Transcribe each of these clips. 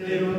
Amen.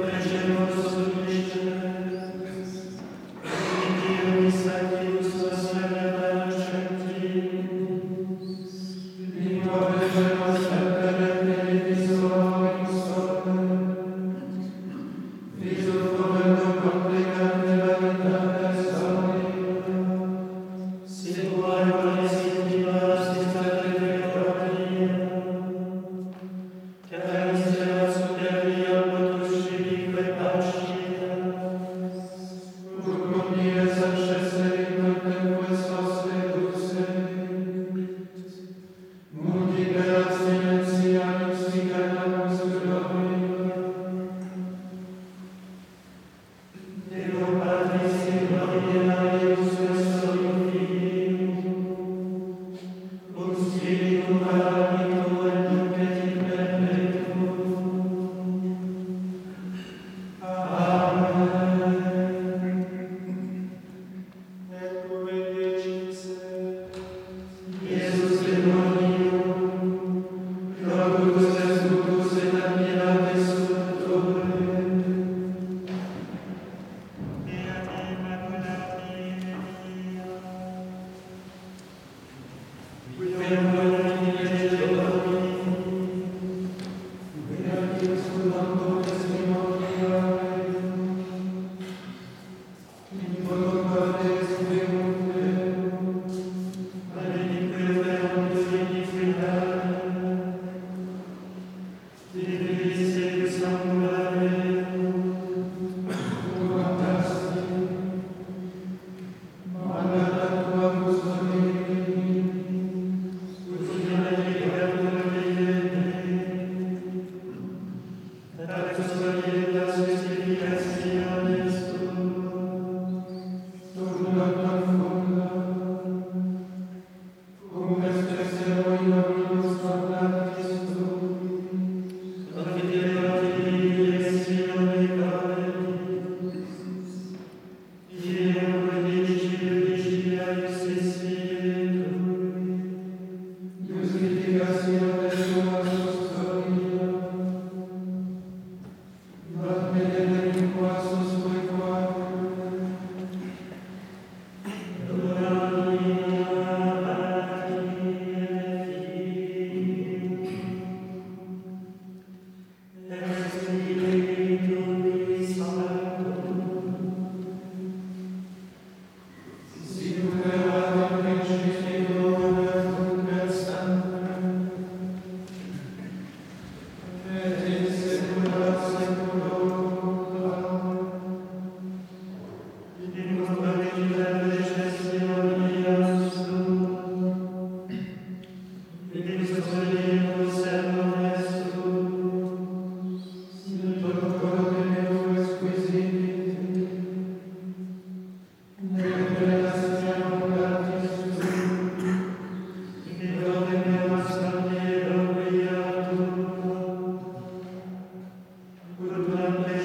Considerăm lumina venirea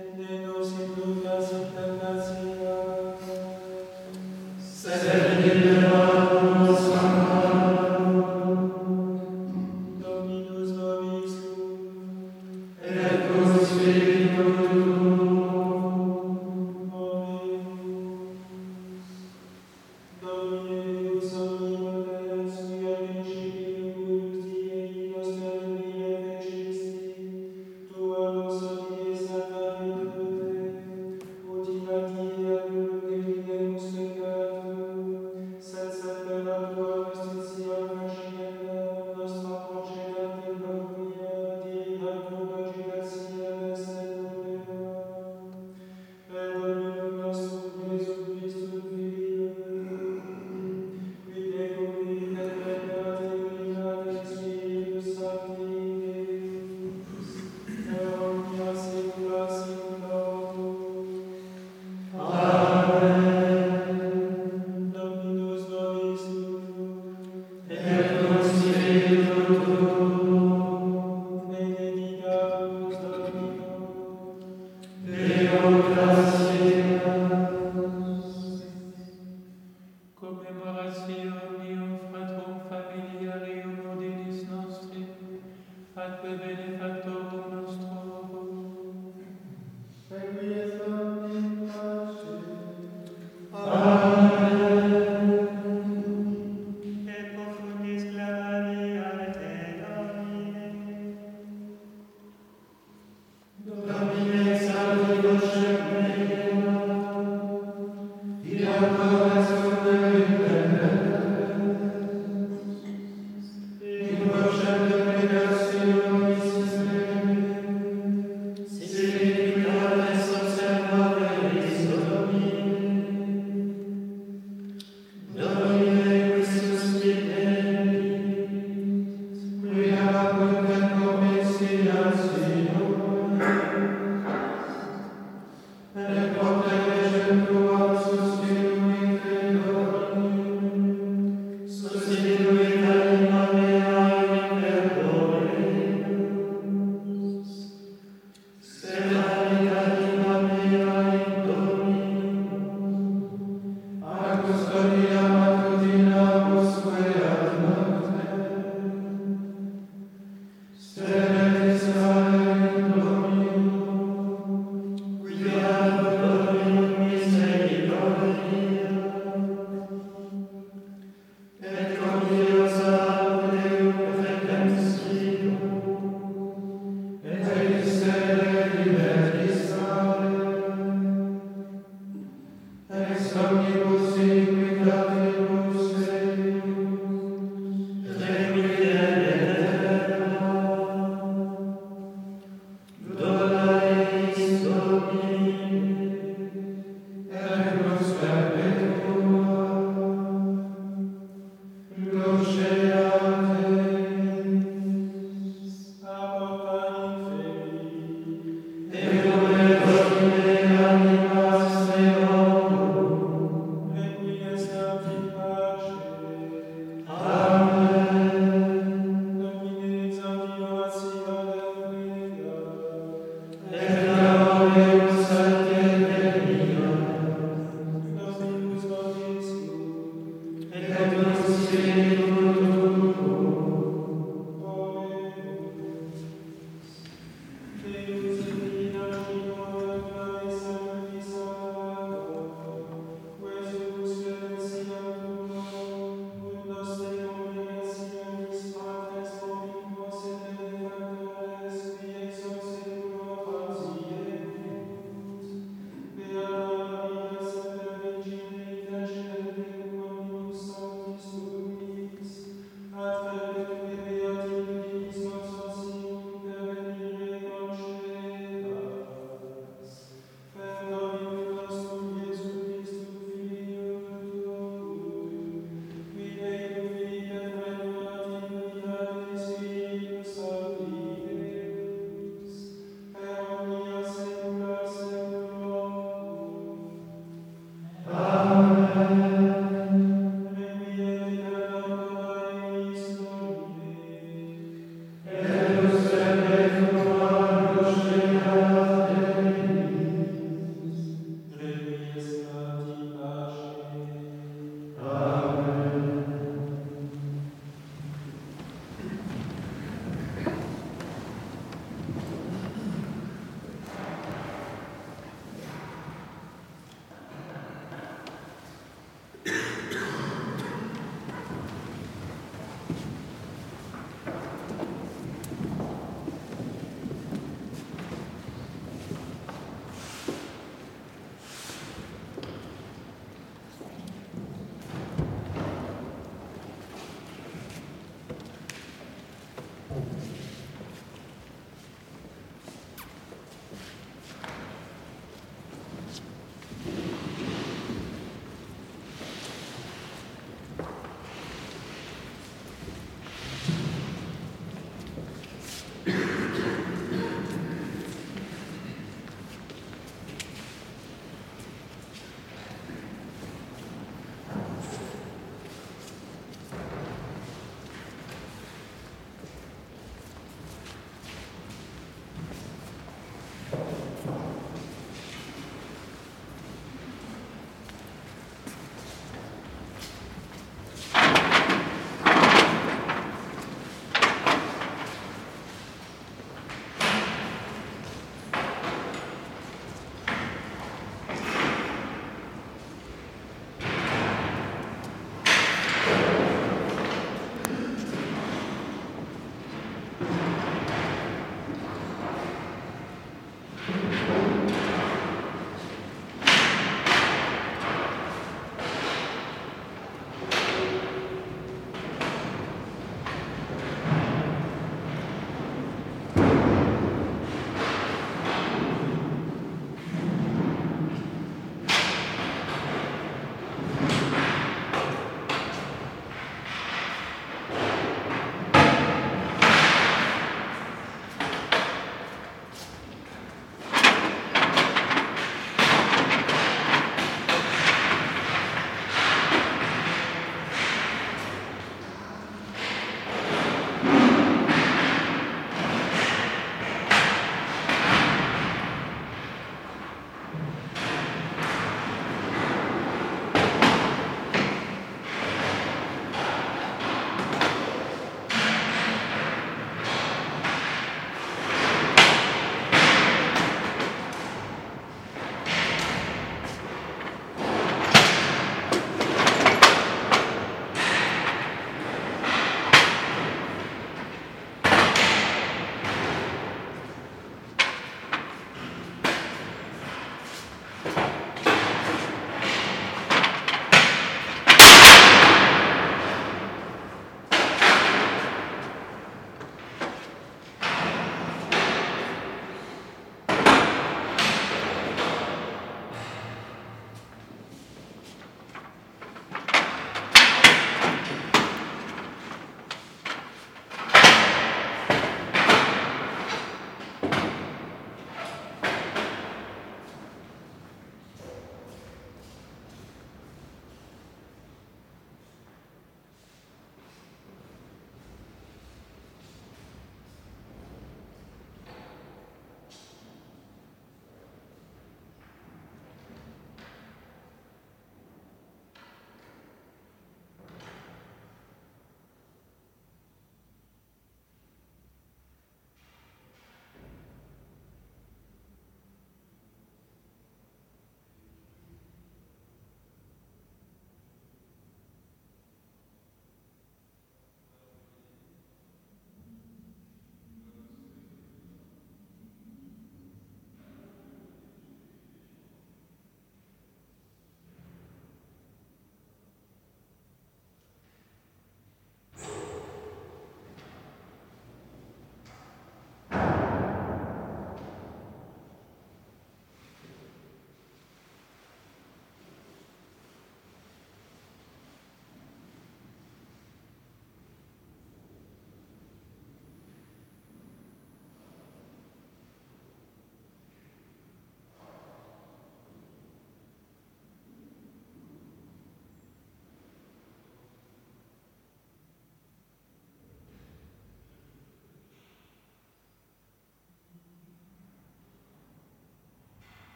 and then